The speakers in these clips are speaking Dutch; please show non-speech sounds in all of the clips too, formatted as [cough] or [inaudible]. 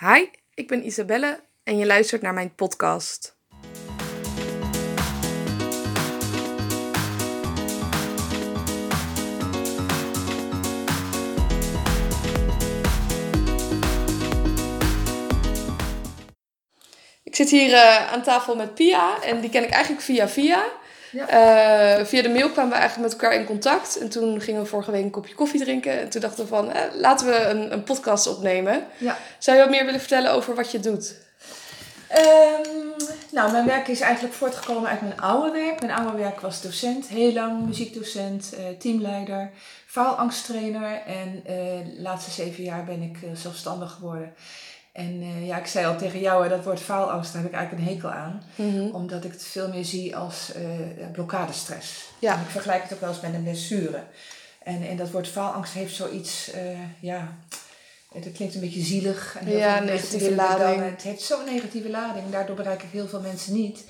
Hi, ik ben Isabelle en je luistert naar mijn podcast. Ik zit hier eh, aan tafel met Pia en die ken ik eigenlijk via via. Ja. Eh, via de mail kwamen we eigenlijk met elkaar in contact. En toen gingen we vorige week een kopje koffie drinken. En toen dachten we van, eh, laten we een, een podcast opnemen. Ja. Zou je wat meer willen vertellen over wat je doet? Ehm, nou, mijn werk is eigenlijk voortgekomen uit mijn oude werk. Mijn oude werk was docent, heel lang muziekdocent, eh, teamleider, faalangsttrainer. En de laatste zeven jaar ben ik zelfstandig geworden. En eh, ja, ik zei al tegen jou, hè, dat woord faalangst, daar heb ik eigenlijk een hekel aan. Omdat ik het veel meer zie als eh blokkadestress. Ja. En ik vergelijk het ook wel eens met een blessure. En, en dat woord faalangst heeft zoiets, eh ja, het klinkt een beetje zielig. En heel Ja, veel mensen negatieve dan- lading. het heeft zo'n negatieve lading, daardoor bereik ik heel veel mensen niet.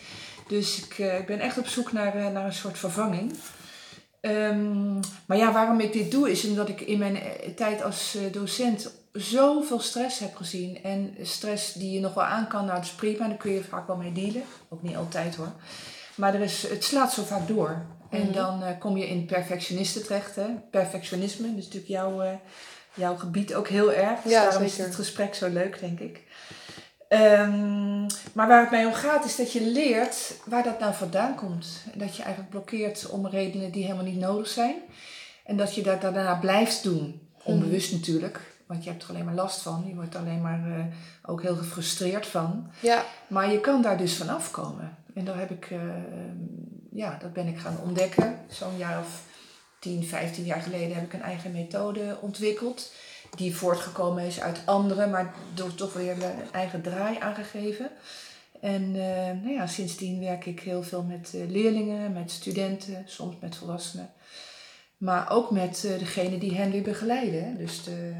Dus ik, ik ben echt op zoek naar, naar een soort vervanging. Ehm, maar ja, waarom ik dit doe, is omdat ik in mijn tijd als docent zoveel stress heb gezien. En stress die je nog wel aan kan, nou dat is prima, daar kun je vaak wel mee dealen. Ook niet altijd hoor. Maar er is, het slaat zo vaak door. En Mhm. dan eh, kom je in perfectionisten terecht. Hè? Perfectionisme, dat is natuurlijk jouw, eh, jouw gebied ook heel erg. Dus Ja, daarom is het gesprek zo leuk, denk ik. Ehm, maar waar het mij om gaat, is dat je leert waar dat nou vandaan komt. Dat je eigenlijk blokkeert om redenen die helemaal niet nodig zijn. En dat je dat daarna blijft doen. Onbewust natuurlijk. Want je hebt er alleen maar last van. Je wordt er alleen maar eh, ook heel gefrustreerd van. Ja, Maar je kan daar dus van afkomen. En daar heb ik, eh, ja, dat ben ik gaan ontdekken. Zo'n jaar of 10, 15 jaar geleden heb ik een eigen methode ontwikkeld. Die voortgekomen is uit anderen, maar door toch weer een eigen draai aangegeven. En eh, nou ja, sindsdien werk ik heel veel met leerlingen, met studenten, soms met volwassenen. Maar ook met eh degene die hen weer begeleiden. Dus de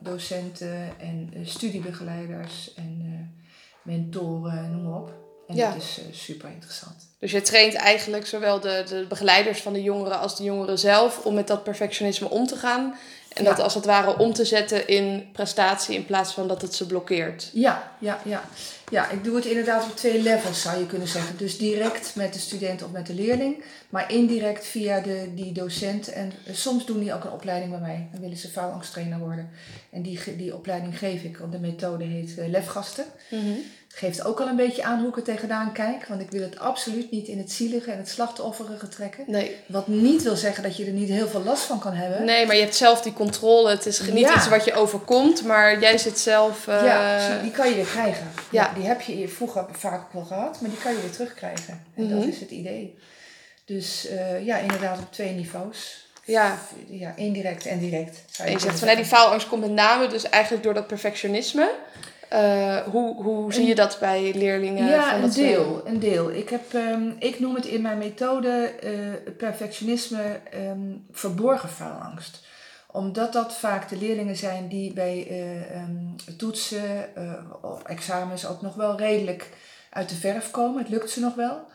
docenten en eh, studiebegeleiders en eh, mentoren, noem maar op. En Ja. dat is super interessant. dus je traint eigenlijk zowel de, de begeleiders van de jongeren als de jongeren zelf om met dat perfectionisme om te gaan. En Ja. dat als het ware om te zetten in prestatie in plaats van dat het ze blokkeert. Ja, ja, ja. Ja, ik doe het inderdaad op twee levels zou je kunnen zeggen. Dus direct met de student of met de leerling, maar indirect via de, die docent. En eh, soms doen die ook een opleiding bij mij. Dan willen ze faalangsttrainer worden. En die, die opleiding geef ik, want de methode heet eh, Lefgasten. Geeft ook al een beetje aan hoe ik er tegenaan kijk. Want ik wil het absoluut niet in het zielige en het slachtofferige trekken. Nee. Wat niet wil zeggen dat je er niet heel veel last van kan hebben. nee, maar je hebt zelf die controle. Het is niet Ja. iets wat je overkomt, maar jij zit zelf... eh, Ja, precies. die kan je weer krijgen. ja. Die heb je vroeger vaak wel gehad, maar die kan je weer terugkrijgen. En Mhm. dat is het idee. Dus eh, ja, inderdaad op twee niveaus. ja. Ja, indirect en direct. zou En je zegt van nee, die faalangst komt met name dus eigenlijk door dat perfectionisme. Eh, hoe, hoe zie je dat bij leerlingen? Ja, van een dat ze- deel, een deel. Ik, heb, ehm, ik noem het in mijn methode eh, perfectionisme ehm, verborgen faalangst. Omdat dat vaak de leerlingen zijn die bij eh, ehm, toetsen of examens ook nog wel redelijk uit de verf komen. Het lukt ze nog wel.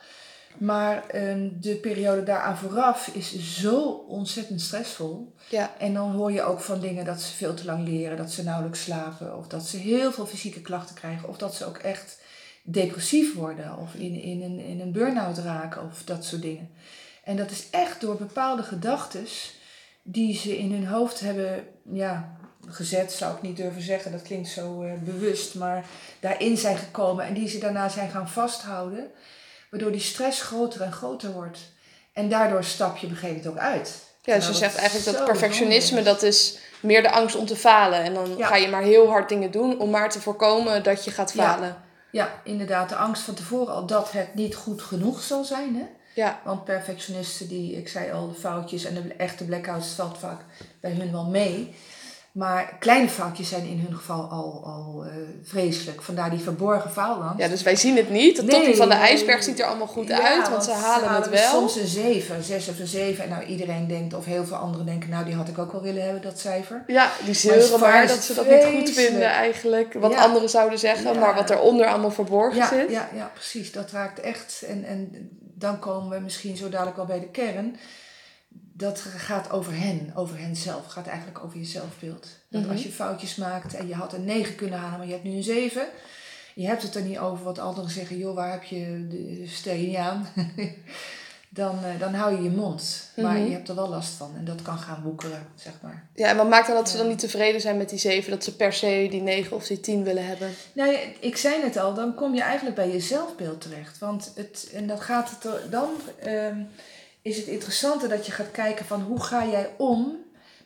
Maar ehm, de periode daaraan vooraf is zo ontzettend stressvol. Ja, En dan hoor je ook van dingen dat ze veel te lang leren, dat ze nauwelijks slapen, of dat ze heel veel fysieke klachten krijgen, of dat ze ook echt depressief worden, of in, in een, in een burn-out raken, of dat soort dingen. En dat is echt door bepaalde gedachten die ze in hun hoofd hebben ja, gezet, zou ik niet durven zeggen, dat klinkt zo eh, bewust, maar daarin zijn gekomen en die ze daarna zijn gaan vasthouden, waardoor die stress groter en groter wordt. En daardoor stap je op een gegeven moment ook uit. ja dus je zegt eigenlijk dat perfectionisme, dat is meer de angst om te falen. En dan Ja. ga je maar heel hard dingen doen om maar te voorkomen dat je gaat Ja. falen. Ja, inderdaad, de angst van tevoren al dat het niet goed genoeg zal zijn. Hè? Ja, Want perfectionisten, die, ik zei al, de foutjes en de echte blackouts valt vaak bij hun wel mee. Maar kleine foutjes zijn in hun geval al, al eh, vreselijk. Vandaar die verborgen faalangst. ja, dus wij zien het niet. Het Nee, van de ijsberg ziet er allemaal goed Ja, uit, want ze halen het wel. Soms een 7, een 6 of een 7. En nou, iedereen denkt, of heel veel anderen denken, nou, die had ik ook wel willen hebben, dat cijfer. Ja, die zeuren maar, dat ze dat niet goed vinden eigenlijk. Wat Ja. anderen zouden zeggen, Ja. maar wat eronder allemaal verborgen zit. ja, ja, precies. Dat raakt echt. En, en dan komen we misschien zo dadelijk wel bij de kern. Dat gaat over hen, over hen zelf. Het gaat eigenlijk over je zelfbeeld. Dat Mhm. als je foutjes maakt en je had een 9 kunnen halen, maar je hebt nu een 7. Je hebt het er niet over wat anderen zeggen, joh, waar heb je de steen niet aan? [laughs] dan, eh, dan hou je je mond. Maar Mhm. je hebt er wel last van en dat kan gaan woekeren, zeg maar. Ja, en wat maakt dan dat ze dan niet tevreden zijn met die zeven? Dat ze per se die negen of die tien willen hebben? Nou, ja, ik zei het al, dan kom je eigenlijk bij je zelfbeeld terecht. Want het, en dan gaat het er, dan ehm, is het interessante dat je gaat kijken van hoe ga jij om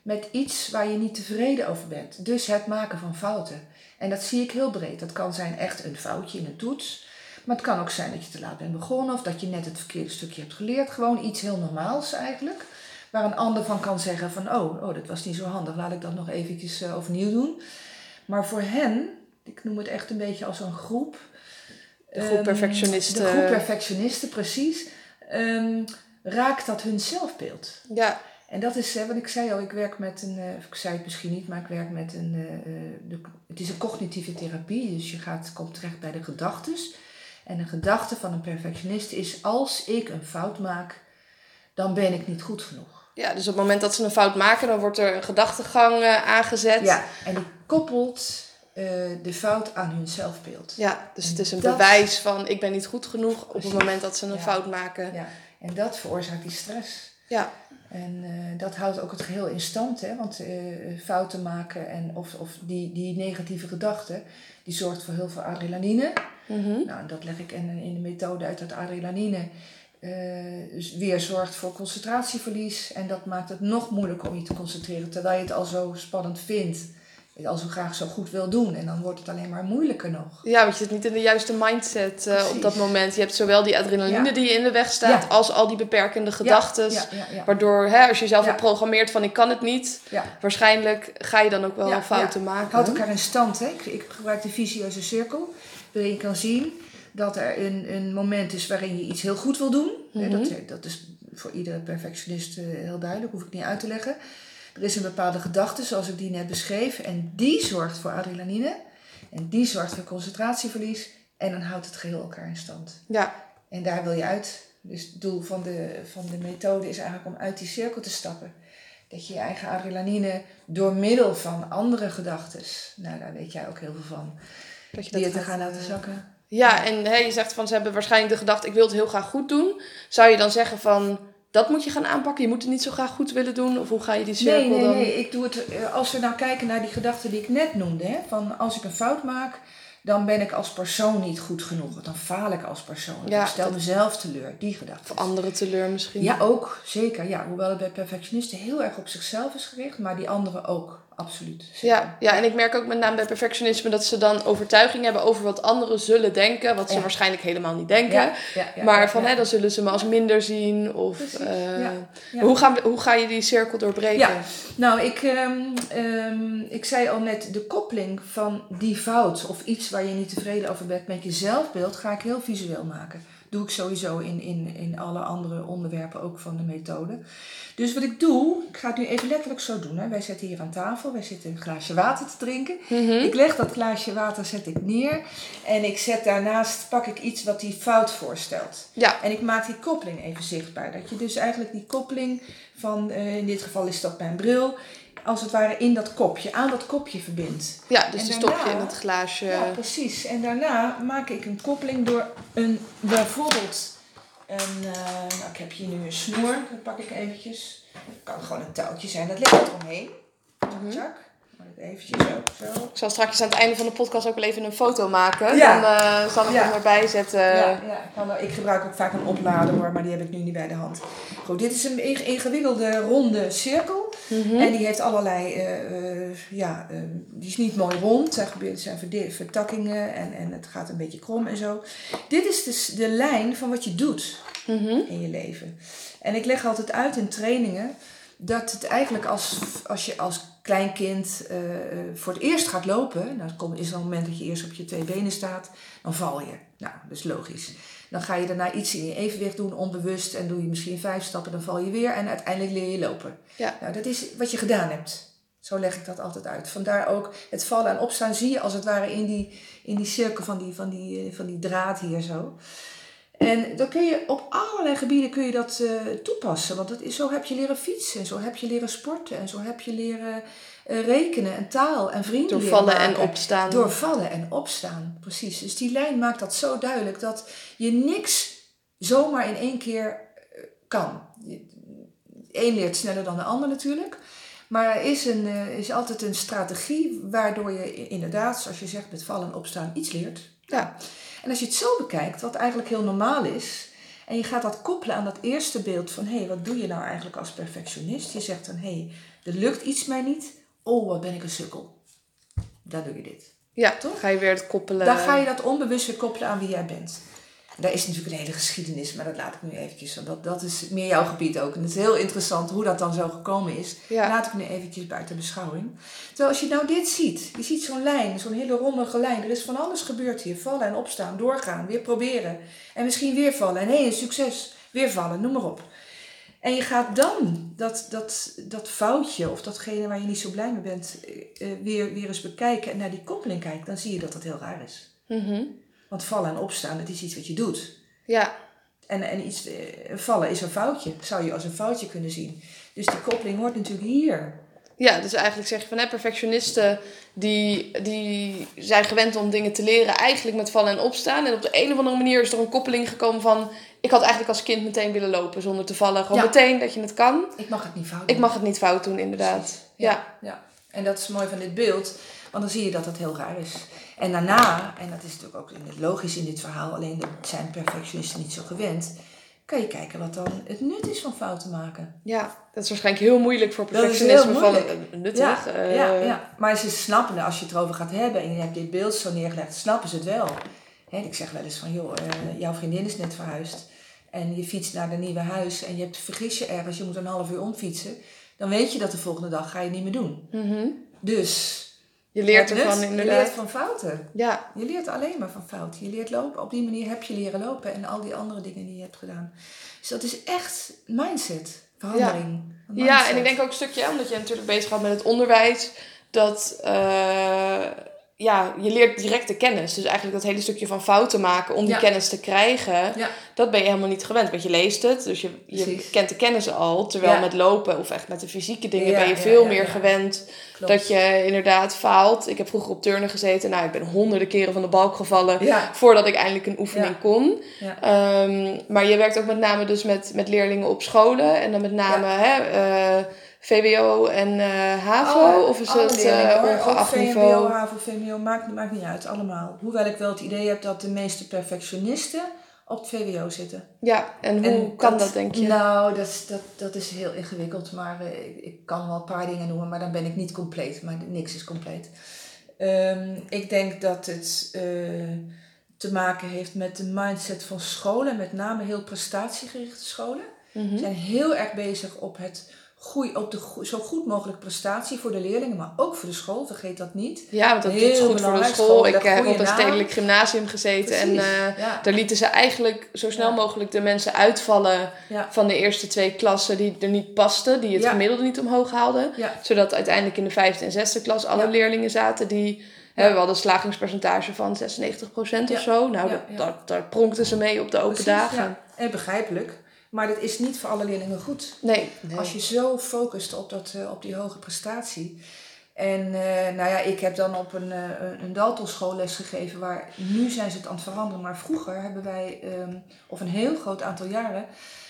met iets waar je niet tevreden over bent. Dus het maken van fouten. En dat zie ik heel breed. Dat kan zijn echt een foutje in een toets. Maar het kan ook zijn dat je te laat bent begonnen of dat je net het verkeerde stukje hebt geleerd. Gewoon iets heel normaals eigenlijk. Waar een ander van kan zeggen van oh, oh dat was niet zo handig, laat ik dat nog eventjes eh, overnieuw doen. Maar voor hen, ik noem het echt een beetje als een groep. De groep ehm, perfectionisten. De groep perfectionisten, precies. ehm, raakt dat hun zelfbeeld. Ja, En dat is, hè, wat ik zei al, ik werk met een, eh, ik zei het misschien niet, maar ik werk met een, eh, eh, de, het is een cognitieve therapie, dus je gaat, komt terecht bij de gedachtes. En een gedachte van een perfectionist is, als ik een fout maak, dan ben ik niet goed genoeg. ja, dus op het moment dat ze een fout maken, dan wordt er een gedachtegang aangezet. Ja, en die koppelt de fout aan hun zelfbeeld. Ja, dus het is een Dat- bewijs van ik ben niet goed genoeg op het moment dat ze een Ja. fout maken. Ja, en dat veroorzaakt die stress. Ja. En eh, dat houdt ook het geheel in stand, hè? want eh, fouten maken en of, of die, die negatieve gedachte, die zorgt voor heel veel adrenaline. Mhm. Nou, dat leg ik in, in de methode uit dat adrenaline eh, dus weer zorgt voor concentratieverlies. En dat maakt het nog moeilijker om je te concentreren, terwijl je het al zo spannend vindt. Je al zo graag zo goed wil doen. En dan wordt het alleen maar moeilijker nog. Ja, want je zit niet in de juiste mindset eh, op dat moment. Je hebt zowel die adrenaline Ja. die je in de weg staat, Ja. als al die beperkende gedachten. Ja. Waardoor, hè, als je jezelf hebt programmeerd van ik kan het niet, waarschijnlijk ga je dan ook wel fouten maken. Houdt elkaar in stand. Hè? Ik, ik gebruik de visieuze cirkel. Waarin je kan zien dat er een, een moment is waarin je iets heel goed wil doen. Hè, Mhm. dat, dat is voor iedere perfectionist eh, heel duidelijk, hoef ik niet uit te leggen. Er is een bepaalde gedachte, zoals ik die net beschreef. En die zorgt voor adrenaline. En die zorgt voor concentratieverlies. En dan houdt het geheel elkaar in stand. Ja, En daar wil je uit. Dus het doel van de, van de methode is eigenlijk om uit die cirkel te stappen. Dat je je eigen adrenaline door middel van andere gedachten, nou daar weet jij ook heel veel van, dat je die dat je te gaan laten eh, zakken. Ja, en hè, je zegt van ze hebben waarschijnlijk de gedachte ik wil het heel graag goed doen. Zou je dan zeggen van dat moet je gaan aanpakken? Je moet het niet zo graag goed willen doen? Of hoe ga je die cirkel Nee, nee, dan... nee. Ik doe het, eh, als we nou kijken naar die gedachte die ik net noemde, hè, van als ik een fout maak, dan ben ik als persoon niet goed genoeg. Dan faal ik als persoon. Ja, ik stel dat- mezelf teleur, die gedachte. Of anderen teleur misschien? Ja, ook, zeker. Ja, hoewel het bij perfectionisten heel erg op zichzelf is gericht, maar die anderen ook, absoluut. zeker. Ja, ja, en ik merk ook met name bij perfectionisme dat ze dan overtuiging hebben over wat anderen zullen denken, wat ze Ja. waarschijnlijk helemaal niet denken. Ja, ja, ja, maar van hè, dan zullen ze me als minder zien. Of, eh. Hoe, gaan hoe ga je die cirkel doorbreken? Nou, ik, ehm, ehm, ik zei al net, de koppeling van die fout of iets waar je niet tevreden over bent met je zelfbeeld, ga ik heel visueel maken. Doe ik sowieso in, in, in alle andere onderwerpen ook van de methode. Dus wat ik doe, ik ga het nu even letterlijk zo doen. Hè. Wij zitten hier aan tafel, wij zitten een glaasje water te drinken. Mhm. Ik leg dat glaasje water zet ik neer en ik zet daarnaast, pak ik iets wat die fout voorstelt. Ja, En ik maak die koppeling even zichtbaar. Dat je dus eigenlijk die koppeling van, eh, in dit geval is dat mijn bril, als het ware in dat kopje, aan dat kopje verbindt. ja dus En die stop je in het glaasje. Ja, precies. En daarna maak ik een koppeling door een, bijvoorbeeld, een, eh, nou, ik heb hier nu een snoer, dat pak ik eventjes. Het kan gewoon een touwtje zijn, dat leg ik eromheen. Maak ik eventjes zo. Ik zal straks aan het einde van de podcast ook wel even een foto maken. Ja. Dan eh, zal ik Ja. hem erbij zetten. Ja, ja ik, gebruik ook vaak een oplader hoor, maar die heb ik nu niet bij de hand. Goed, dit is een ing- ingewikkelde ronde cirkel. Mhm. En die heeft allerlei, eh, eh, ja, die is niet mooi rond. Er zijn vertakkingen en, en het gaat een beetje krom en zo. Dit is dus de lijn van wat je doet Mhm. in je leven. En ik leg altijd uit in trainingen dat het eigenlijk als, als je als kleinkind eh, voor het eerst gaat lopen, nou, dan komt- is er een moment dat je eerst op je twee benen staat, dan val je. Nou, dat is logisch. Dan ga je daarna iets in je evenwicht doen, onbewust, en doe je misschien vijf stappen, dan val je weer en uiteindelijk leer je lopen. Ja. Nou, dat is wat je gedaan hebt. Zo leg ik dat altijd uit. Vandaar ook het vallen en opstaan zie je als het ware in die, in die cirkel van die, van, die, eh, van die draad hier zo. En dan kun je op allerlei gebieden kun je dat eh, toepassen. Want dat is, zo heb je leren fietsen, zo heb je leren sporten en zo heb je leren eh, rekenen en taal en vrienden Door vallen en opstaan. Door vallen en opstaan, precies. Dus die lijn maakt dat zo duidelijk dat je niks zomaar in één keer eh, kan. Een leert sneller dan de ander natuurlijk. Maar er is, een, is altijd een strategie waardoor je inderdaad, zoals je zegt, met vallen en opstaan iets leert. Ja. En als je het zo bekijkt, wat eigenlijk heel normaal is, en je gaat dat koppelen aan dat eerste beeld van hé, hey, wat doe je nou eigenlijk als perfectionist? Je zegt dan hé, hey, er lukt iets mij niet. Oh, wat ben ik een sukkel. Dan doe je dit. Ja, Toch? ga je weer het koppelen. Dan ga je dat onbewust weer koppelen aan wie jij bent. Daar is natuurlijk een hele geschiedenis, maar dat laat ik nu eventjes. want Dat, dat is meer jouw gebied ook. En het is heel interessant hoe dat dan zo gekomen is. Ja. Laat ik nu eventjes buiten beschouwing. Terwijl als je nou dit ziet, je ziet zo'n lijn, zo'n hele rommelige lijn. Er is van alles gebeurd hier. Vallen en opstaan, doorgaan, weer proberen. En misschien weer vallen. En hé, hey, een succes. Weer vallen, noem maar op. En je gaat dan dat, dat, dat foutje of datgene waar je niet zo blij mee bent, eh, eh, weer, weer eens bekijken en naar die koppeling kijken. Dan zie je dat dat heel raar is. Mhm. Want vallen en opstaan, dat is iets wat je doet. Ja, En, en iets, eh, vallen is een foutje, zou je als een foutje kunnen zien. Dus die koppeling hoort natuurlijk hier. Ja, dus eigenlijk zeg je van hè, perfectionisten die, die zijn gewend om dingen te leren eigenlijk met vallen en opstaan. En op de een of andere manier is er een koppeling gekomen van ik had eigenlijk als kind meteen willen lopen zonder te vallen. Gewoon Ja. meteen dat je het kan. Ik mag het niet fout Ik mag het niet fout doen, inderdaad. Ja. Ja, ja. En dat is mooi van dit beeld, want dan zie je dat dat heel raar is. En daarna, en dat is natuurlijk ook logisch in dit verhaal, alleen dat zijn perfectionisten niet zo gewend, kan je kijken wat dan het nut is van fouten maken. ja, dat is waarschijnlijk heel moeilijk voor perfectionisme van nuttig. Ja, eh, ja, ja, maar ze snappen het als je het erover gaat hebben en je hebt dit beeld zo neergelegd, snappen ze het wel. Hè, ik zeg wel eens van, joh, eh, jouw vriendin is net verhuisd en je fietst naar de nieuwe huis en je hebt vergis je ergens, je moet een half uur omfietsen, dan weet je dat de volgende dag ga je het niet meer doen. mhm. Dus Je leert ervan nut, inderdaad. Je leert van fouten. Ja, Je leert alleen maar van fouten. Je leert lopen. Op die manier heb je leren lopen en al die andere dingen die je hebt gedaan. Dus dat is echt mindset, verandering. Ja, mindset. en ik denk ook een stukje, omdat je natuurlijk bezig gaat met het onderwijs, dat eh, ja, je leert directe kennis. Dus eigenlijk dat hele stukje van fouten maken om die Ja. kennis te krijgen, Ja, dat ben je helemaal niet gewend. Want je leest het, dus je, je Precies. kent de kennis al. Terwijl Ja. met lopen of echt met de fysieke dingen ben je veel meer gewend klopt. dat je inderdaad faalt. Ik heb vroeger op turnen gezeten. Nou, ik ben honderden keren van de balk gevallen voordat ik eindelijk een oefening kon. Ehm, maar je werkt ook met name dus met, met leerlingen op scholen. En dan met name hè, eh, VWO en eh, HAVO. Alle- of is het eh hoor. ongeacht niveau? HAVO, VMBO, maakt, maakt niet uit, allemaal. Hoewel ik wel het idee heb dat de meeste perfectionisten op het VWO zitten. Ja, en hoe En kan dat, denk je? Nou, dat is, dat, dat is heel ingewikkeld. Maar eh, ik, ik kan wel een paar dingen noemen, maar dan ben ik niet compleet. Maar niks is compleet. Ehm, ik denk dat het eh, te maken heeft met de mindset van scholen. Met name heel prestatiegerichte scholen. Mhm. zijn heel erg bezig op, het goeie, op de go- zo goed mogelijk prestatie voor de leerlingen. Maar ook voor de school, vergeet dat niet. Ja, want dat Heel is goed voor de school. school, Ik eh, heb op een stedelijk gymnasium gezeten. En ja. daar lieten ze eigenlijk zo snel Ja. mogelijk de mensen uitvallen Ja. van de eerste twee klassen die er niet pasten. Die het gemiddelde niet omhoog haalden. Zodat uiteindelijk in de vijfde en zesde klas alle leerlingen zaten die... hè, we hadden een slagingspercentage van 96% of zo. Nou, dat. Daar, pronkten ze mee op de open Precies, dagen. ja. En begrijpelijk. Maar dat is niet voor alle leerlingen goed. Nee. nee. Als je zo focust op, dat, eh, op die hoge prestatie. En eh, nou ja, ik heb dan op een, eh, een- een Daltonschool les gegeven waar nu zijn ze het aan het veranderen. Maar vroeger hebben wij, ehm, of een heel groot aantal jaren,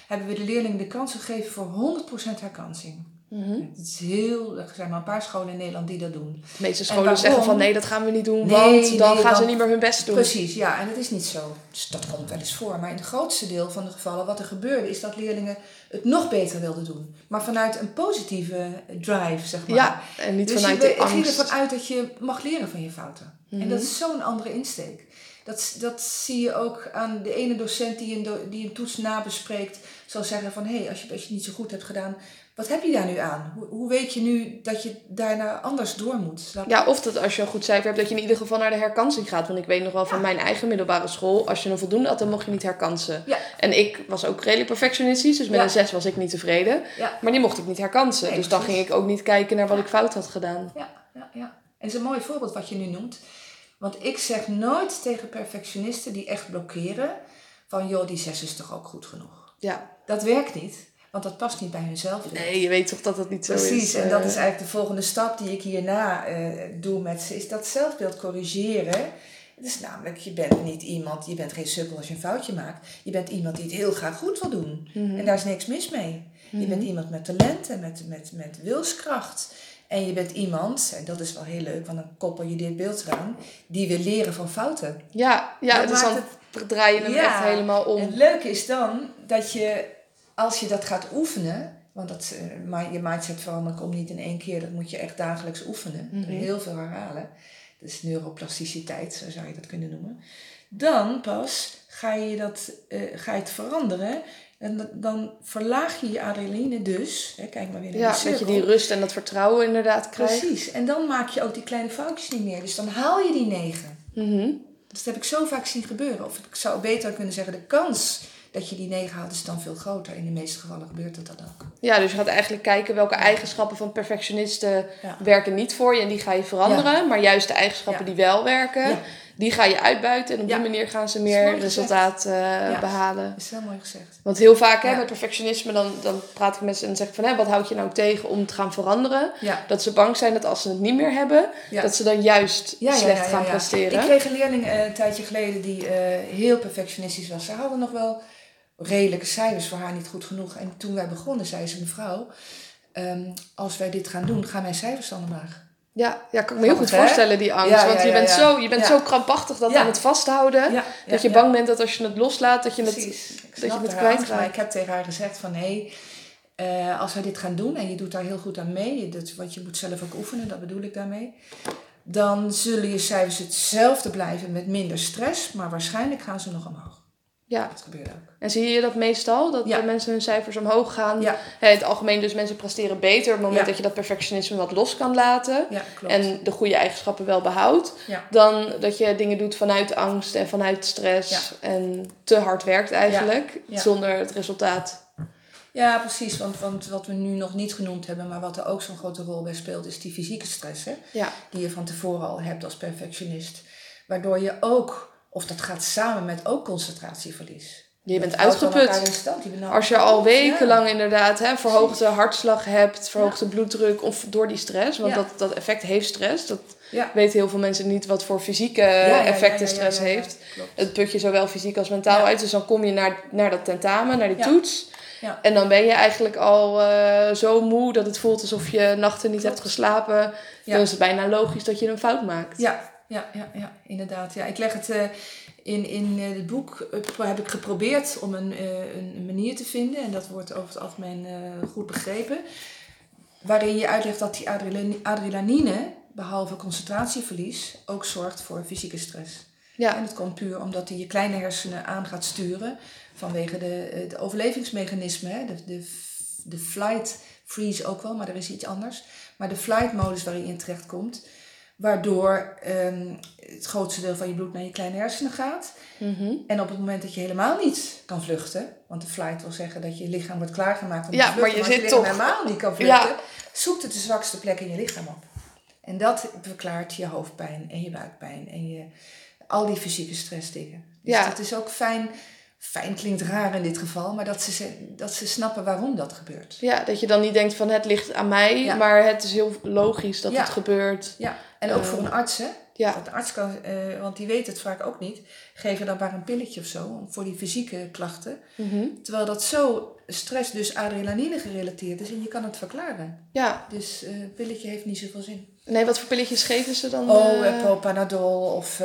hebben we de leerlingen de kans gegeven voor 100% herkansing. Mhm. Het is heel, er zijn maar een paar scholen in Nederland die dat doen. De meeste En scholen zeggen van nee, dat gaan we niet doen, Nee, want dan nee, gaan ze niet meer hun best doen. Precies, ja, en dat is niet zo. Dus dat komt wel eens voor. Maar in het grootste deel van de gevallen, wat er gebeurde, is dat leerlingen het nog beter wilden doen. Maar vanuit een positieve drive, zeg maar. Ja, en niet dus vanuit je, de ik ging angst. ervan uit dat je mag leren van je fouten. En Mhm. dat is zo'n andere insteek. Dat, dat zie je ook aan de ene docent die een, die een toets nabespreekt. Zal zeggen van, hé, hey, als, je, als je het niet zo goed hebt gedaan, wat heb je daar nu aan? Hoe, hoe weet je nu dat je daarna anders door moet? Ja, of dat als je een goed cijfer hebt, dat je in ieder geval naar de herkansing gaat. Want ik weet nog wel van mijn eigen middelbare school, als je een voldoende had, dan mocht je niet herkansen. Ja. En ik was ook redelijk perfectionistisch, dus met Ja. een 6 was ik niet tevreden. Ja. Maar die mocht ik niet herkansen. Nee, dus dan ging ik ook niet kijken naar wat ik fout had gedaan. Ja, ja, ja. En is een mooi voorbeeld wat je nu noemt. Want ik zeg nooit tegen perfectionisten die echt blokkeren... van joh, die zes is toch ook goed genoeg. Ja. Dat werkt niet, want dat past niet bij hun zelfbeeld. Nee, je weet toch dat dat niet zo is. Precies, en dat eh. is eigenlijk de volgende stap die ik hierna eh, doe met ze, is dat zelfbeeld corrigeren. Het is namelijk, je bent niet iemand, je bent geen sukkel als je een foutje maakt. Je bent iemand die het heel graag goed wil doen. Mhm. En daar is niks mis mee. Je bent iemand met talent en met, met, met wilskracht. En je bent iemand, en dat is wel heel leuk, want dan koppel je dit beeld eraan, die wil leren van fouten. Ja, ja Dat dus dan maakt draai je hem Ja. echt helemaal om. En het leuke is dan dat je, als je dat gaat oefenen, want dat, eh, je mindset veranderen komt niet in één keer, dat moet je echt dagelijks oefenen. Mhm. Heel veel herhalen. Dat is neuroplasticiteit, zo zou je dat kunnen noemen. Dan pas ga je, dat, eh, ga je het veranderen. En dan verlaag je je adrenaline dus. Hè, kijk maar weer naar Ja, dat je die rust en dat vertrouwen inderdaad krijgt. Precies. En dan maak je ook die kleine foutjes niet meer. Dus dan haal je die negen. Mhm. Dus dat heb ik zo vaak zien gebeuren. Of ik zou beter kunnen zeggen, de kans dat je die negen haalt is dan veel groter. In de meeste gevallen gebeurt het dan ook. Ja, dus je gaat eigenlijk kijken welke eigenschappen van perfectionisten Ja. werken niet voor je en die ga je veranderen. Maar juist de eigenschappen die wel werken, die ga je uitbuiten. En op die manier gaan ze Dat meer resultaat eh, behalen. Dat is heel mooi gezegd. Want heel vaak hè, met perfectionisme, dan, dan praat ik met ze en zeg ik van... Hè, wat houd je nou tegen om te gaan veranderen? Ja. Dat ze bang zijn dat als ze het niet meer hebben, dat ze dan juist slecht ja, ja, gaan ja. presteren. Ik kreeg een leerling eh, een tijdje geleden die eh, heel perfectionistisch was. Ze hadden nog wel redelijke cijfers voor haar niet goed genoeg. En toen wij begonnen, zei ze, mevrouw, ehm, als wij dit gaan doen, gaan mijn cijfers dan omlaag. Ja, ja, kan ik me heel goed hè? voorstellen, die angst. Ja, want ja, je bent. Zo, je bent zo krampachtig dat aan het vasthouden. Dat je bang bent dat als je het loslaat, dat je het... Precies. Dat je het kwijtraakt. Maar ik heb tegen haar gezegd van hé, eh, als wij dit gaan doen en je doet daar heel goed aan mee, doet, want je moet zelf ook oefenen, dat bedoel ik daarmee. Dan zullen je cijfers hetzelfde blijven met minder stress, maar waarschijnlijk gaan ze nog omhoog. Ja, Dat gebeurt ook. en zie je dat meestal? Dat Ja. de mensen hun cijfers omhoog gaan? Ja, Hè, in het algemeen dus mensen presteren beter op het moment Ja. dat je dat perfectionisme wat los kan laten. klopt. En de goede eigenschappen wel behoudt. Dan dat je dingen doet vanuit angst en vanuit stress. En te hard werkt eigenlijk. Zonder het resultaat. Ja, precies. Want, want wat we nu nog niet genoemd hebben, maar wat er ook zo'n grote rol bij speelt, is die fysieke stress. Hè? Die je van tevoren al hebt als perfectionist. Waardoor je ook, of dat gaat samen met ook concentratieverlies. je bent uitgeput. nou Als je al wekenlang inderdaad hè, verhoogde hartslag hebt, verhoogde bloeddruk of door die stress. Want Ja. dat, dat effect heeft stress. Dat Ja. weten heel veel mensen niet wat voor fysieke effecten stress heeft. Het put je zowel fysiek als mentaal uit. Dus dan kom je naar, naar dat tentamen, naar die toets. En dan ben je eigenlijk al eh, zo moe dat het voelt alsof je nachten niet Klopt. hebt geslapen. Dan is het bijna logisch dat je een fout maakt. Ja, ja, ja, ja, inderdaad. Ja, ik leg het eh, in, in eh, het boek, eh, heb ik geprobeerd om een, eh, een manier te vinden, en dat wordt over het algemeen goed begrepen, waarin je uitlegt dat die adrenaline, adrenaline, behalve concentratieverlies, ook zorgt voor fysieke stress. Ja. En dat komt puur omdat die je kleine hersenen aan gaat sturen vanwege de, de overlevingsmechanismen. Hè? De, de, de flight freeze ook wel, maar er is iets anders. Maar de flight modus waarin je in terecht komt, waardoor ehm, het grootste deel van je bloed naar je kleine hersenen gaat. Mhm. En op het moment dat je helemaal niet kan vluchten, want de flight wil zeggen dat je lichaam wordt klaargemaakt om Ja, te vluchten, maar je zit toch- helemaal niet kan vluchten, Ja. zoekt het de zwakste plek in je lichaam op. En dat verklaart je hoofdpijn en je buikpijn en je, al die fysieke stressdingen. Dus Ja. dat is ook fijn, fijn klinkt raar in dit geval, maar dat ze, dat ze snappen waarom dat gebeurt. ja, dat je dan niet denkt van het ligt aan mij, Ja. maar het is heel logisch dat Ja. het gebeurt. Ja, en ook Eh, voor een arts, hè? Ja, Want de arts kan, eh, want die weet het vaak ook niet, geven dan maar een pilletje of zo voor die fysieke klachten. Mhm. Terwijl dat zo stress, dus adrenaline gerelateerd is en je kan het verklaren. ja. Dus een pilletje heeft niet zoveel zin. Nee, wat voor pilletjes geven ze dan? Oh, Propanadol of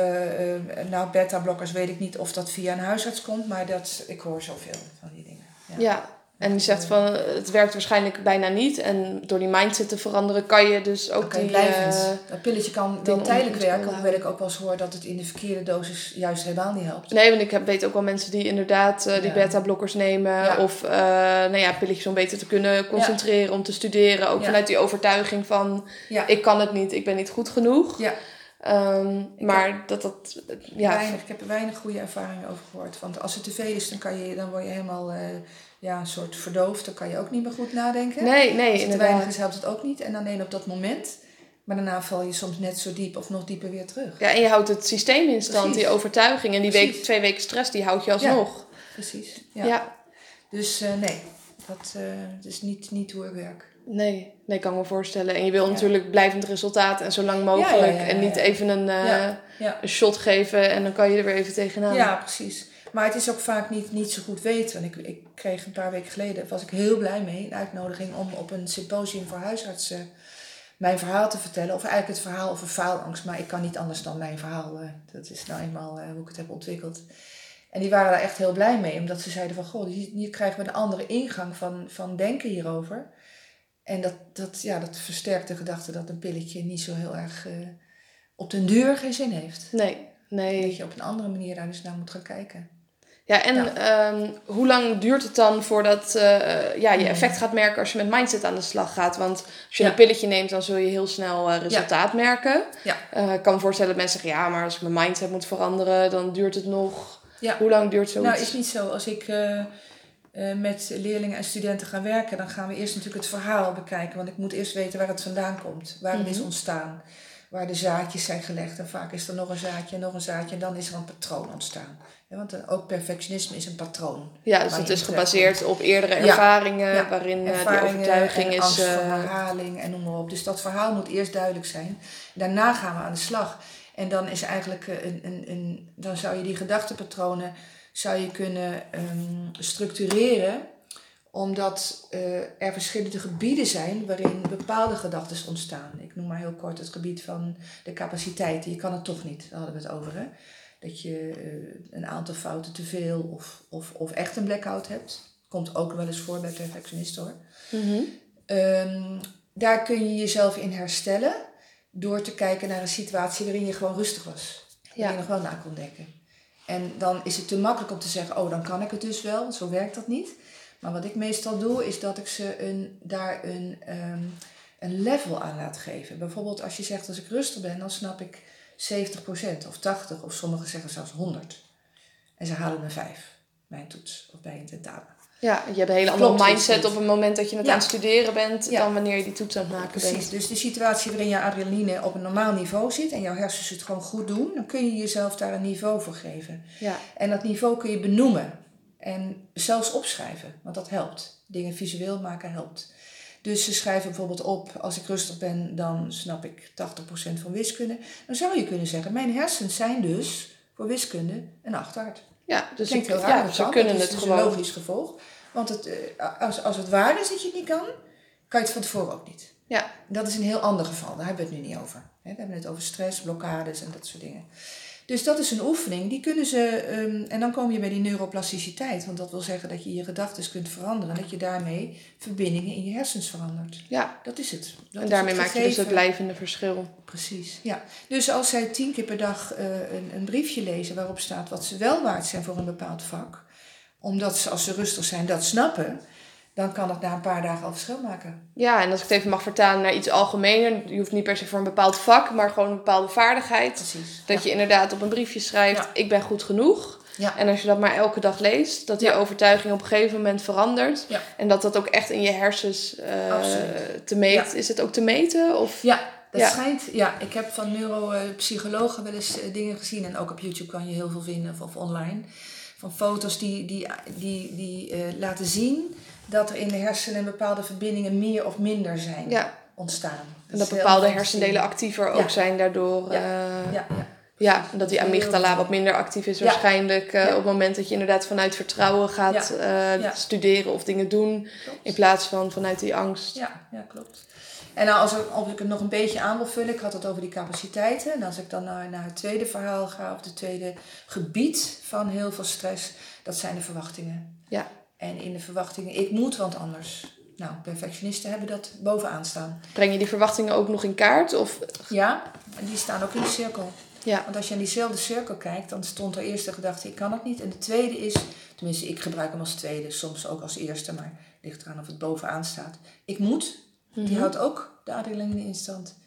nou beta-blokkers weet ik niet of dat via een huisarts komt, maar dat, ik hoor zoveel van die dingen. Ja, en die zegt van het werkt waarschijnlijk bijna niet. En door die mindset te veranderen kan je dus ook die... blijvend. eh, dat pilletje kan dan tijdelijk werken, hoewel ik ook wel eens hoor dat het in de verkeerde dosis juist helemaal niet helpt. Nee, want ik heb, weet ook wel mensen die inderdaad eh, die Ja. beta-blokkers nemen. Ja. Of eh, nou ja, pilletjes om beter te kunnen concentreren, om te studeren. Ook vanuit die overtuiging van ik kan het niet, ik ben niet goed genoeg. ja. Ehm, maar dat dat... Ja, Weinig, ik heb er weinig goede ervaringen over gehoord. Want als het te veel is, dan, kan je, dan word je helemaal ja, een soort verdoofd. Dan kan je ook niet meer goed nadenken. nee, nee, als het te weinig is, helpt het ook niet. En alleen op dat moment. Maar daarna val je soms net zo diep of nog dieper weer terug. Ja, en je houdt het systeem in stand, Precies. die overtuiging. En die week, twee weken stress, die houd je alsnog. precies. Ja. Ja. Dus eh, nee, dat, eh, is niet, niet hoe ik werk. Nee, nee, kan ik me voorstellen. En je wil Ja. natuurlijk blijvend resultaat en zo lang mogelijk. Ja, ja, ja, ja, En niet ja. even een, eh, Ja, ja. een shot geven en dan kan je er weer even tegenaan. Ja, precies. Maar het is ook vaak niet, niet zo goed weten. Want ik, ik kreeg een paar weken geleden, was ik heel blij mee, een uitnodiging om op een symposium voor huisartsen mijn verhaal te vertellen. Of eigenlijk het verhaal over faalangst. Maar ik kan niet anders dan mijn verhaal. eh, dat is nou eenmaal eh, hoe ik het heb ontwikkeld. En die waren daar echt heel blij mee. Omdat ze zeiden van, goh, hier, krijgen we een andere ingang van, van denken hierover. En dat, dat, ja, dat versterkt de gedachte dat een pilletje niet zo heel erg eh, op den duur geen zin heeft. Nee, Dat nee. je op een andere manier daar dus naar moet gaan kijken. Ja, en Ja. ehm, hoe lang duurt het dan voordat eh, ja, je effect gaat merken als je met mindset aan de slag gaat? Want als je Ja. een pilletje neemt, dan zul je heel snel eh, resultaat merken. Ja. Eh, ik kan me voorstellen dat mensen zeggen, ja, maar als ik mijn mindset moet veranderen, dan duurt het nog. Hoe lang duurt zoiets? Nou, is niet zo. Als ik met leerlingen en studenten ga werken, dan gaan we eerst natuurlijk het verhaal bekijken. Want ik moet eerst weten waar het vandaan komt, waar het is Mhm. ontstaan, waar de zaadjes zijn gelegd. En vaak is er nog een zaadje en nog een zaadje en dan is er een patroon ontstaan. Want eh, ook perfectionisme is een patroon. ja, dus het is gebaseerd op eerdere ervaringen, Ja. waarin eh, die Ervaringen overtuiging en is. angst voor eh, herhaling en noem maar op. Dus dat verhaal moet eerst duidelijk zijn. Daarna gaan we aan de slag. En dan is eigenlijk een, een, een dan zou je die gedachtepatronen zou je kunnen ehm, structureren omdat er verschillende gebieden zijn waarin bepaalde gedachten ontstaan. Ik noem maar heel kort het gebied van de capaciteiten. Je kan het toch niet, daar hadden we het over. Hè? Dat je eh, een aantal fouten te veel of, of, of echt een blackout hebt. Komt ook wel eens voor bij perfectionisten hoor. mhm. Ehm, daar kun je jezelf in herstellen door te kijken naar een situatie waarin je gewoon rustig was. Waarin Ja. je nog wel na kon denken. En dan is het te makkelijk om te zeggen, oh dan kan ik het dus wel, want zo werkt dat niet. Maar wat ik meestal doe, is dat ik ze een, daar een, ehm, een level aan laat geven. Bijvoorbeeld als je zegt, als ik rustig ben, dan snap ik 70% of 80% of sommigen zeggen zelfs 100. En ze halen een 5 bij een toets of bij een tentamen. Ja, je hebt een hele andere mindset op het moment dat je het Ja. aan het studeren bent, Ja. dan wanneer je die toets aan het maken Precies, bent. dus de situatie waarin je adrenaline op een normaal niveau zit en jouw hersens het gewoon goed doen, dan kun je jezelf daar een niveau voor geven. Ja. En dat niveau kun je benoemen en zelfs opschrijven, want dat helpt. Dingen visueel maken helpt. Dus ze schrijven bijvoorbeeld op, als ik rustig ben, dan snap ik 80% van wiskunde. Dan zou je kunnen zeggen, mijn hersens zijn dus voor wiskunde een achterhart. Ja, dus Klinkt heel raar, ja, ze kunnen dat het is dus gewoon. een logisch gevolg. Want het, eh, als, als het waar is dat je het niet kan, kan je het van tevoren ook niet. Ja. Dat is een heel ander geval, daar hebben we het nu niet over. We hebben het over stress, blokkades en dat soort dingen. Dus dat is een oefening, die kunnen ze, ehm, en dan kom je bij die neuroplasticiteit. Want dat wil zeggen dat je je gedachten kunt veranderen. En dat je daarmee verbindingen in je hersens verandert. Ja, Dat is het. Dat en daarmee het maak je dus het blijvende verschil. Precies, ja. Dus als zij tien keer per dag eh, een, een briefje lezen waarop staat wat ze wel waard zijn voor een bepaald vak, omdat ze als ze rustig zijn dat snappen, dan kan het na een paar dagen al verschil maken. Ja, en als ik het even mag vertalen naar iets algemener, je hoeft niet per se voor een bepaald vak, maar gewoon een bepaalde vaardigheid. Precies. Dat je inderdaad op een briefje schrijft, Ja. ik ben goed genoeg. Ja. En als je dat maar elke dag leest, dat die overtuiging op een gegeven moment verandert. Ja. En dat dat ook echt in je hersens eh, te meten. Is het ook te meten? Of? Ja, dat Ja. schijnt. Ja, ik heb van neuropsychologen wel eens eh, dingen gezien. En ook op YouTube kan je heel veel vinden of, of online. Van foto's die, die, die, die eh, laten zien dat er in de hersenen bepaalde verbindingen meer of minder zijn Ja, ontstaan. en dat bepaalde hersendelen actiever Ja. ook zijn daardoor. Ja. eh, Ja, ja. Ja, en dat die amygdala wat minder actief is Ja. waarschijnlijk. eh, Ja. op het moment dat je inderdaad vanuit vertrouwen gaat eh, Ja. studeren of dingen doen. Klopt. In plaats van vanuit die angst. Ja, ja, klopt. En nou, als, ik, als ik het nog een beetje aan wil vullen, ik had het over die capaciteiten. En als ik dan naar, naar het tweede verhaal ga, of het tweede gebied van heel veel stress, dat zijn de verwachtingen. Ja. En in de verwachtingen, ik moet, want anders. Nou, perfectionisten hebben dat bovenaan staan. Breng je die verwachtingen ook nog in kaart? Of, Ja, en die staan ook in de cirkel. ja, Want als je aan diezelfde cirkel kijkt, dan stond er eerst de gedachte, ik kan het niet. En de tweede is, tenminste ik gebruik hem als tweede, soms ook als eerste, maar het ligt eraan of het bovenaan staat. Ik moet, die Mhm. houdt ook de adrenaline in stand.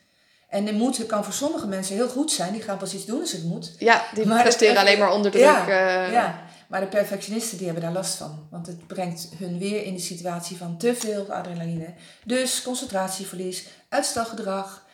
En de moeten kan voor sommige mensen heel goed zijn, die gaan pas iets doen als het moet. ja, die Maar presteren alleen maar onder druk. Ja, eh, Ja, maar de perfectionisten die hebben daar last van. Want het brengt hun weer in de situatie van te veel adrenaline. Dus concentratieverlies, uitstelgedrag.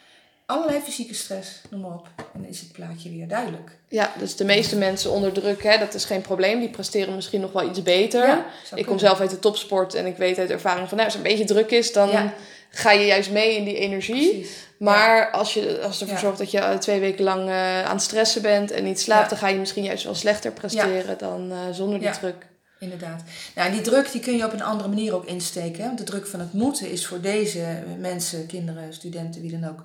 allerlei fysieke stress, noem maar op. En dan is het plaatje weer duidelijk. Ja, dus de meeste mensen onder druk, hè, dat is geen probleem. Die presteren misschien nog wel iets beter. Ja, ik kom zelf uit de topsport en ik weet uit ervaring van, nou, als het een beetje druk is, dan Ja. Ga je juist mee in die energie. Precies. Maar als, je, als ervoor Ja. zorgt dat je eh, twee weken lang eh, aan het stressen bent en niet slaapt, Ja. dan ga je misschien juist wel slechter presteren dan eh, zonder die Ja. druk. Inderdaad. Nou, en die druk die kun je op een andere manier ook insteken. Hè? Want de druk van het moeten is voor deze mensen, kinderen, studenten, wie dan ook,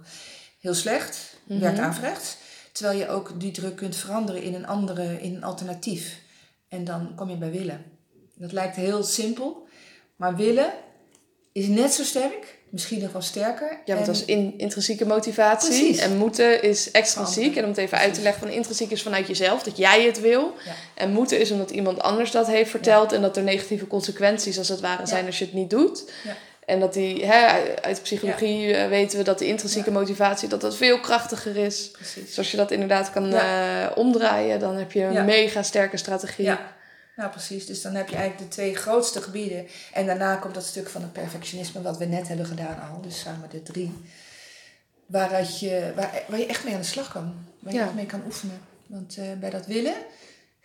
heel slecht. Mhm. Werkt averechts. Terwijl je ook die druk kunt veranderen in een andere, in een alternatief. En dan kom je bij willen. Dat lijkt heel simpel. Maar willen is net zo sterk. Misschien nog wel sterker. Ja, want En- dat is in, intrinsieke motivatie. Precies. En moeten is extrinsiek. En om het even uit te leggen, van intrinsiek is vanuit jezelf, dat jij het wil. Ja. En moeten is omdat iemand anders dat heeft verteld. En dat er negatieve consequenties als het ware zijn als je het niet doet. Ja. En dat die, hè, uit psychologie eh, weten we dat de intrinsieke motivatie dat dat veel krachtiger is. Precies. Dus als je dat inderdaad kan eh, omdraaien, dan heb je een mega sterke strategie. Ja, nou precies. Dus dan heb je eigenlijk de twee grootste gebieden. En daarna komt dat stuk van het perfectionisme wat we net hebben gedaan al. Dus samen de drie. Waaruit je, waar, waar je echt mee aan de slag kan. Waar je Ja. echt mee kan oefenen. Want eh, bij dat willen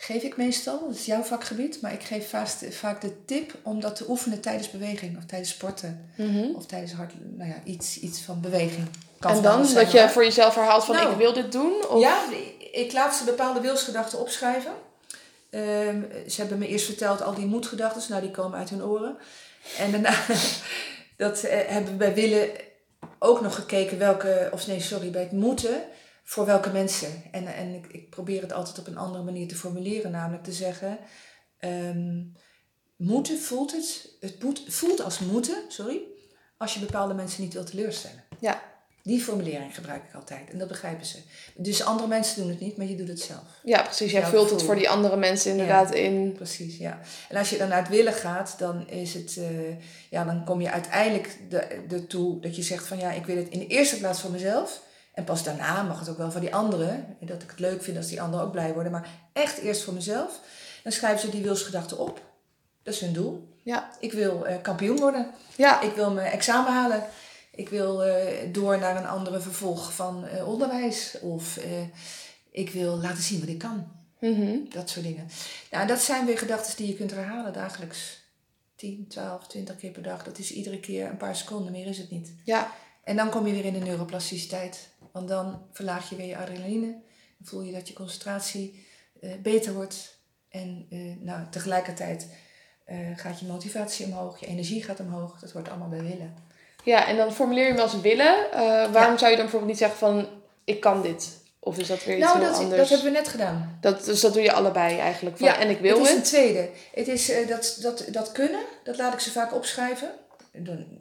geef ik meestal, dat is jouw vakgebied. Maar ik geef vaak, vaak de tip om dat te oefenen tijdens beweging. Of tijdens sporten. Mhm. Of tijdens hard, nou ja, iets, iets van beweging. Kan En dan dat je voor jezelf herhaalt van Nou. ik wil dit doen? Of... Ja, ik laat ze bepaalde wilsgedachten opschrijven. Ehm, ze hebben me eerst verteld al die moedgedachten, nou die komen uit hun oren. En daarna [laughs] dat, eh, hebben we bij willen ook nog gekeken welke, of nee, sorry, bij het moeten, voor welke mensen. En, en ik, ik probeer het altijd op een andere manier te formuleren, namelijk te zeggen, ehm, moeten voelt het, het voelt als moeten, sorry, als je bepaalde mensen niet wilt teleurstellen. Ja. Die formulering gebruik ik altijd en dat begrijpen ze. Dus andere mensen doen het niet, maar je doet het zelf. Ja, precies. Jij Jouw vult het voor die andere mensen inderdaad in. Precies, ja. En als je dan naar het willen gaat, dan is het, eh, ja, dan kom je uiteindelijk de- ertoe dat je zegt van ja, ik wil het in de eerste plaats voor mezelf. En pas daarna mag het ook wel voor die anderen. En Dat ik het leuk vind als die anderen ook blij worden. Maar echt eerst voor mezelf. Dan schrijven ze die wilsgedachten op. Dat is hun doel. Ja. Ik wil eh, kampioen worden. Ja. Ik wil mijn examen halen. Ik wil eh, door naar een andere vervolg van eh, onderwijs. Of eh, ik wil laten zien wat ik kan. Mhm. Dat soort dingen. Nou, dat zijn weer gedachten die je kunt herhalen dagelijks. 10, 12, 20 keer per dag. Dat is iedere keer een paar seconden, meer is het niet. Ja. En dan kom je weer in de neuroplasticiteit. Want dan verlaag je weer je adrenaline. Dan voel je dat je concentratie beter wordt. En nou, tegelijkertijd gaat je motivatie omhoog, je energie gaat omhoog. Dat wordt allemaal bij willen. Ja, en dan formuleer je hem als willen. Eh, waarom zou je dan bijvoorbeeld niet zeggen van ik kan dit? Of is dat weer iets Nou, heel dat, anders? dat hebben we net gedaan. Dat, dus dat doe je allebei eigenlijk. Van, en ik wil het. is het. een tweede. Het is eh, dat, dat, dat kunnen, dat laat ik ze vaak opschrijven.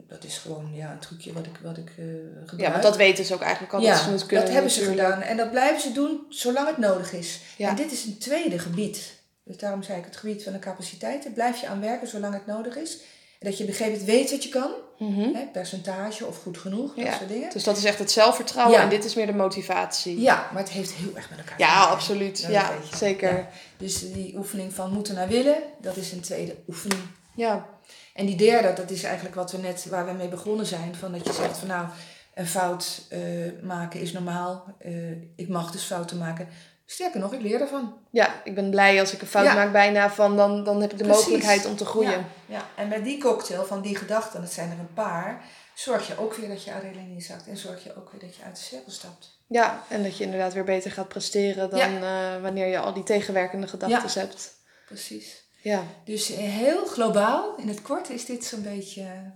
Dat is gewoon ja, een trucje wat ik, wat ik eh gebruik. Ja, want dat weten ze ook eigenlijk al. ja, dat ze het kunnen dat hebben ze natuurlijk. gedaan. En dat blijven ze doen zolang het nodig is. Ja. En dit is een tweede gebied. Dus daarom zei ik het gebied van de capaciteiten. Blijf je aan werken zolang het nodig is. En dat je op een gegeven moment weet wat je kan. Mhm. Hè, percentage of goed genoeg, dat Ja. soort dingen. Dus dat is echt het zelfvertrouwen Ja. en dit is meer de motivatie. Ja, maar het heeft heel erg met elkaar te Ja, maken. absoluut. Dat Ja, weet je. zeker. Ja. Dus die oefening van moeten naar willen, dat is een tweede oefening. Ja. En die derde, dat is eigenlijk wat we net, waar we mee begonnen zijn. Van dat je zegt van nou, een fout eh, maken is normaal. Eh, ik mag dus fouten maken. Sterker nog, ik leer ervan. ja, ik ben blij als ik een fout Ja. maak bijna van dan, dan heb ik de Precies. mogelijkheid om te groeien. Ja, ja, en met die cocktail van die gedachten, dat zijn er een paar, zorg je ook weer dat je adrenaline zakt. En zorg je ook weer dat je uit de cirkel stapt. Ja, en dat je inderdaad weer beter gaat presteren dan eh, wanneer je al die tegenwerkende gedachten hebt. Precies. Ja. Dus eh, heel globaal, in het kort, is dit zo'n beetje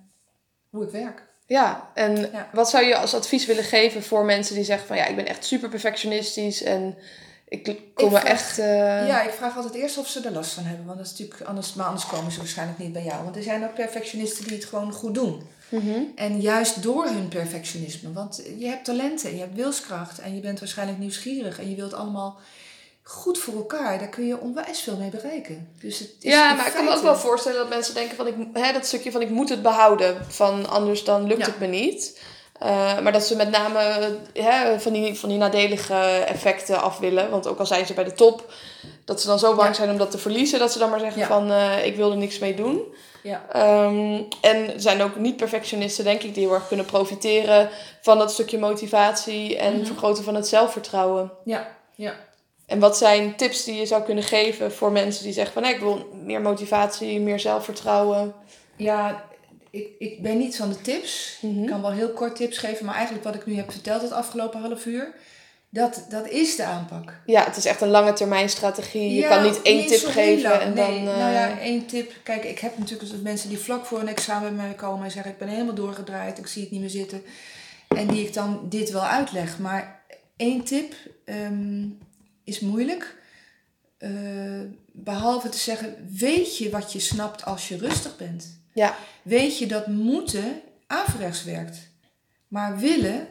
hoe ik werk. Ja, en Ja. wat zou je als advies willen geven voor mensen die zeggen van ja, ik ben echt super perfectionistisch en ik kom Ik er vraag- echt... eh, Ja, ik vraag altijd eerst of ze er last van hebben. Want dat is natuurlijk anders, maar anders komen ze waarschijnlijk niet bij jou. Want er zijn ook perfectionisten die het gewoon goed doen. mhm. En juist door hun perfectionisme. Want je hebt talenten, je hebt wilskracht en je bent waarschijnlijk nieuwsgierig. En je wilt allemaal goed voor elkaar. Daar kun je onwijs veel mee bereiken. Dus het is Ja, maar ik kan me ook wel voorstellen dat mensen denken van ik, hè, dat stukje van ik moet het behouden. Van anders dan lukt Ja. het me niet. Eh, maar dat ze met name hè, van, die, van die nadelige effecten af willen. Want ook al zijn ze bij de top, dat ze dan zo bang Ja. zijn om dat te verliezen, dat ze dan maar zeggen Ja. van eh, ik wil er niks mee doen. Ja. Ehm, en er zijn ook niet-perfectionisten, denk ik, die heel erg kunnen profiteren van dat stukje motivatie en Mhm. vergroten van het zelfvertrouwen. Ja, ja. En wat zijn tips die je zou kunnen geven voor mensen die zeggen van ik wil meer motivatie, meer zelfvertrouwen? Ja, ik, ik ben niet van de tips. Mhm. Ik kan wel heel kort tips geven, maar eigenlijk wat ik nu heb verteld het afgelopen half uur, dat, dat is de aanpak. Ja, het is echt een lange termijn strategie. Je kan niet één tip geven lang. en nee, dan. eh, Nou ja, één tip. Kijk, ik heb natuurlijk dus mensen die vlak voor een examen bij mij komen en zeggen: Ik ben helemaal doorgedraaid, ik zie het niet meer zitten. En die ik dan dit wel uitleg. Maar één tip ehm, is moeilijk. Eh, behalve te zeggen: Weet je wat je snapt als je rustig bent? Ja. Weet je dat moeten averechts werkt, maar willen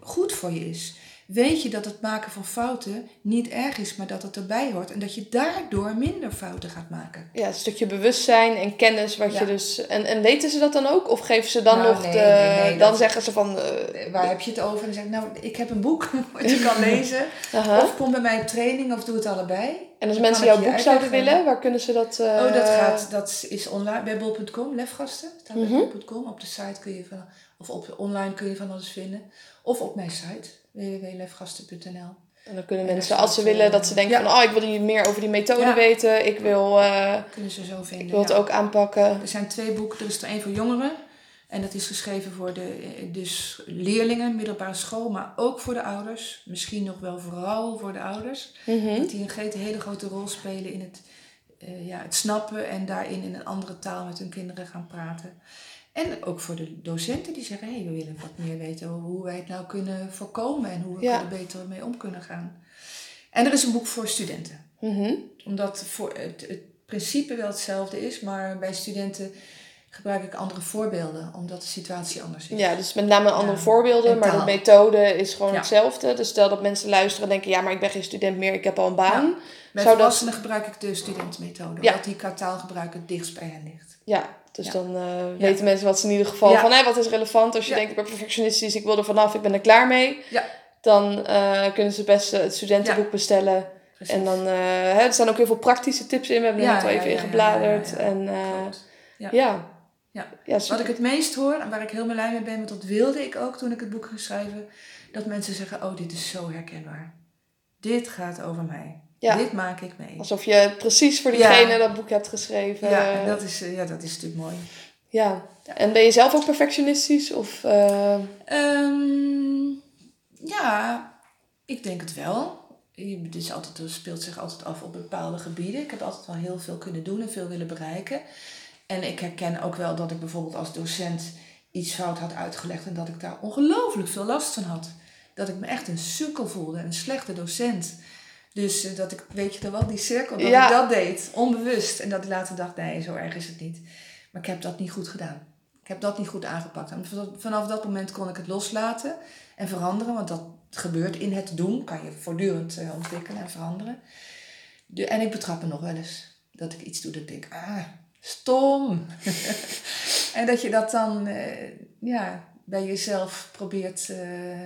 goed voor je is. Weet je dat het maken van fouten niet erg is, maar dat het erbij hoort en dat je daardoor minder fouten gaat maken. ja, een stukje bewustzijn en kennis wat Ja. je dus. En, en weten ze dat dan ook? Of geven ze dan Nou, nog nee, de. nee, nee, dan zeggen ze van. eh, Eh, Waar heb je het over? En dan zeg ik, nou, ik heb een boek [laughs] wat je kan [laughs] lezen. Of kom bij mij op training of doe het allebei. En als dan mensen jouw boek zouden willen, waar kunnen ze dat. eh, Oh, dat gaat, dat is online bij bol.com, lefgasten. Staat bij bol.com. Op de site kun je van, of op online kun je van alles vinden. Of op mijn site, www.lefgasten.nl. En dan kunnen En mensen, als ze willen, eh, dat ze denken ja. van, oh, ik wil hier meer over die methode Ja. weten. Ik wil, eh, Kunnen ze zo vinden. ik wil het ja. ook aanpakken. Er zijn twee boeken. Er is er één voor jongeren. En dat is geschreven voor de eh, dus leerlingen, middelbare school, maar ook voor de ouders. Misschien nog wel vooral voor de ouders. Dat die een hele grote rol spelen in het, eh, ja, het snappen en daarin in een andere taal met hun kinderen gaan praten. En ook voor de docenten die zeggen, hé, hey, we willen wat meer weten over hoe wij het nou kunnen voorkomen en hoe we Ja. er beter mee om kunnen gaan. En er is een boek voor studenten Mhm. omdat voor het, het principe wel hetzelfde is, maar bij studenten gebruik ik andere voorbeelden, omdat de situatie anders is. Ja, dus met name andere Ja. voorbeelden, En maar de methode is gewoon Ja. hetzelfde. Dus stel dat mensen luisteren en denken, ja, maar ik ben geen student meer, ik heb al een baan. Zou dat- volwassenen gebruik ik de studentenmethode, Ja. omdat die qua taalgebruik het dichtst bij hen ligt. Ja, dus Ja. dan eh, weten mensen wat ze in ieder geval van, hé, wat is relevant als je denkt, ik ben perfectionistisch, ik wil er vanaf, ik ben er klaar mee. Ja. Dan eh, kunnen ze best eh, het studentenboek bestellen. Precies. En dan, hè, er staan ook heel veel praktische tips in. We hebben er net al even ja, in ja, gebladerd. ja, ja, ja. En ja. Ja. Ja. Wat ik het meest hoor, en waar ik heel blij mee ben, want dat wilde ik ook toen ik het boek ging schrijven, dat mensen zeggen, oh, dit is zo herkenbaar. Dit gaat over mij. Ja. Dit maak ik mee. Alsof je precies voor Ja. diegene dat boek hebt geschreven. Ja, en dat is, eh, ja, dat is natuurlijk mooi. Ja. En ben je zelf ook perfectionistisch? Of, eh, Ehm, ja, ik denk het wel. Je- Het is altijd, het speelt zich altijd af op bepaalde gebieden. Ik heb altijd wel heel veel kunnen doen en veel willen bereiken. En ik herken ook wel dat ik bijvoorbeeld als docent iets fout had uitgelegd en dat ik daar ongelooflijk veel last van had. Dat ik me echt een sukkel voelde, een slechte docent. Dus eh, dat ik, weet je toch wel, die cirkel, dat Ja. ik dat deed, onbewust. En dat ik later dacht, nee, zo erg is het niet. Maar ik heb dat niet goed gedaan. Ik heb dat niet goed aangepakt. En vanaf- dat moment kon ik het loslaten en veranderen. Want dat gebeurt in het doen. Kan je voortdurend eh, ontwikkelen en veranderen. De, en ik betrap me nog wel eens. Dat ik iets doe dat ik denk, ah, stom. [laughs] en dat je dat dan eh, ja, bij jezelf probeert eh,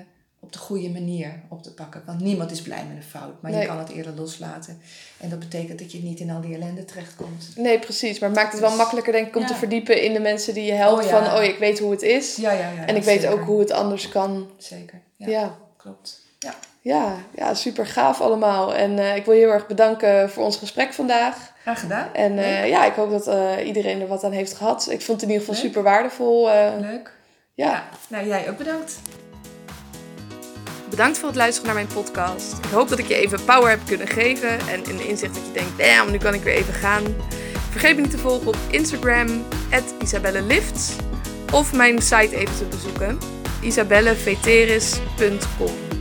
op de goede manier op te pakken. Want niemand is blij met een fout. Maar Nee. je kan het eerder loslaten. En dat betekent dat je niet in al die ellende terechtkomt. nee, precies. Maar het maakt het wel Dus- makkelijker, denk ik, om Ja. te verdiepen in de mensen die je helpt. Oh, ja. Van, oh, ik weet hoe het is. Ja, ja, ja. en ik weet zeker. ook hoe het anders kan. Zeker, ja, Ja. klopt. Ja. Ja, ja, super gaaf allemaal. En eh, ik wil je heel erg bedanken voor ons gesprek vandaag. Graag gedaan. En eh, ja, ik hoop dat eh, iedereen er wat aan heeft gehad. Ik vond het in ieder geval Leuk. super waardevol. Leuk. ja. Nou, jij ook bedankt. Bedankt voor het luisteren naar mijn podcast. Ik hoop dat ik je even power heb kunnen geven en een inzicht dat je denkt, damn, nu kan ik weer even gaan. Vergeet me niet te volgen op Instagram, isabellelifts. Of mijn site even te bezoeken, isabelleveteris.com.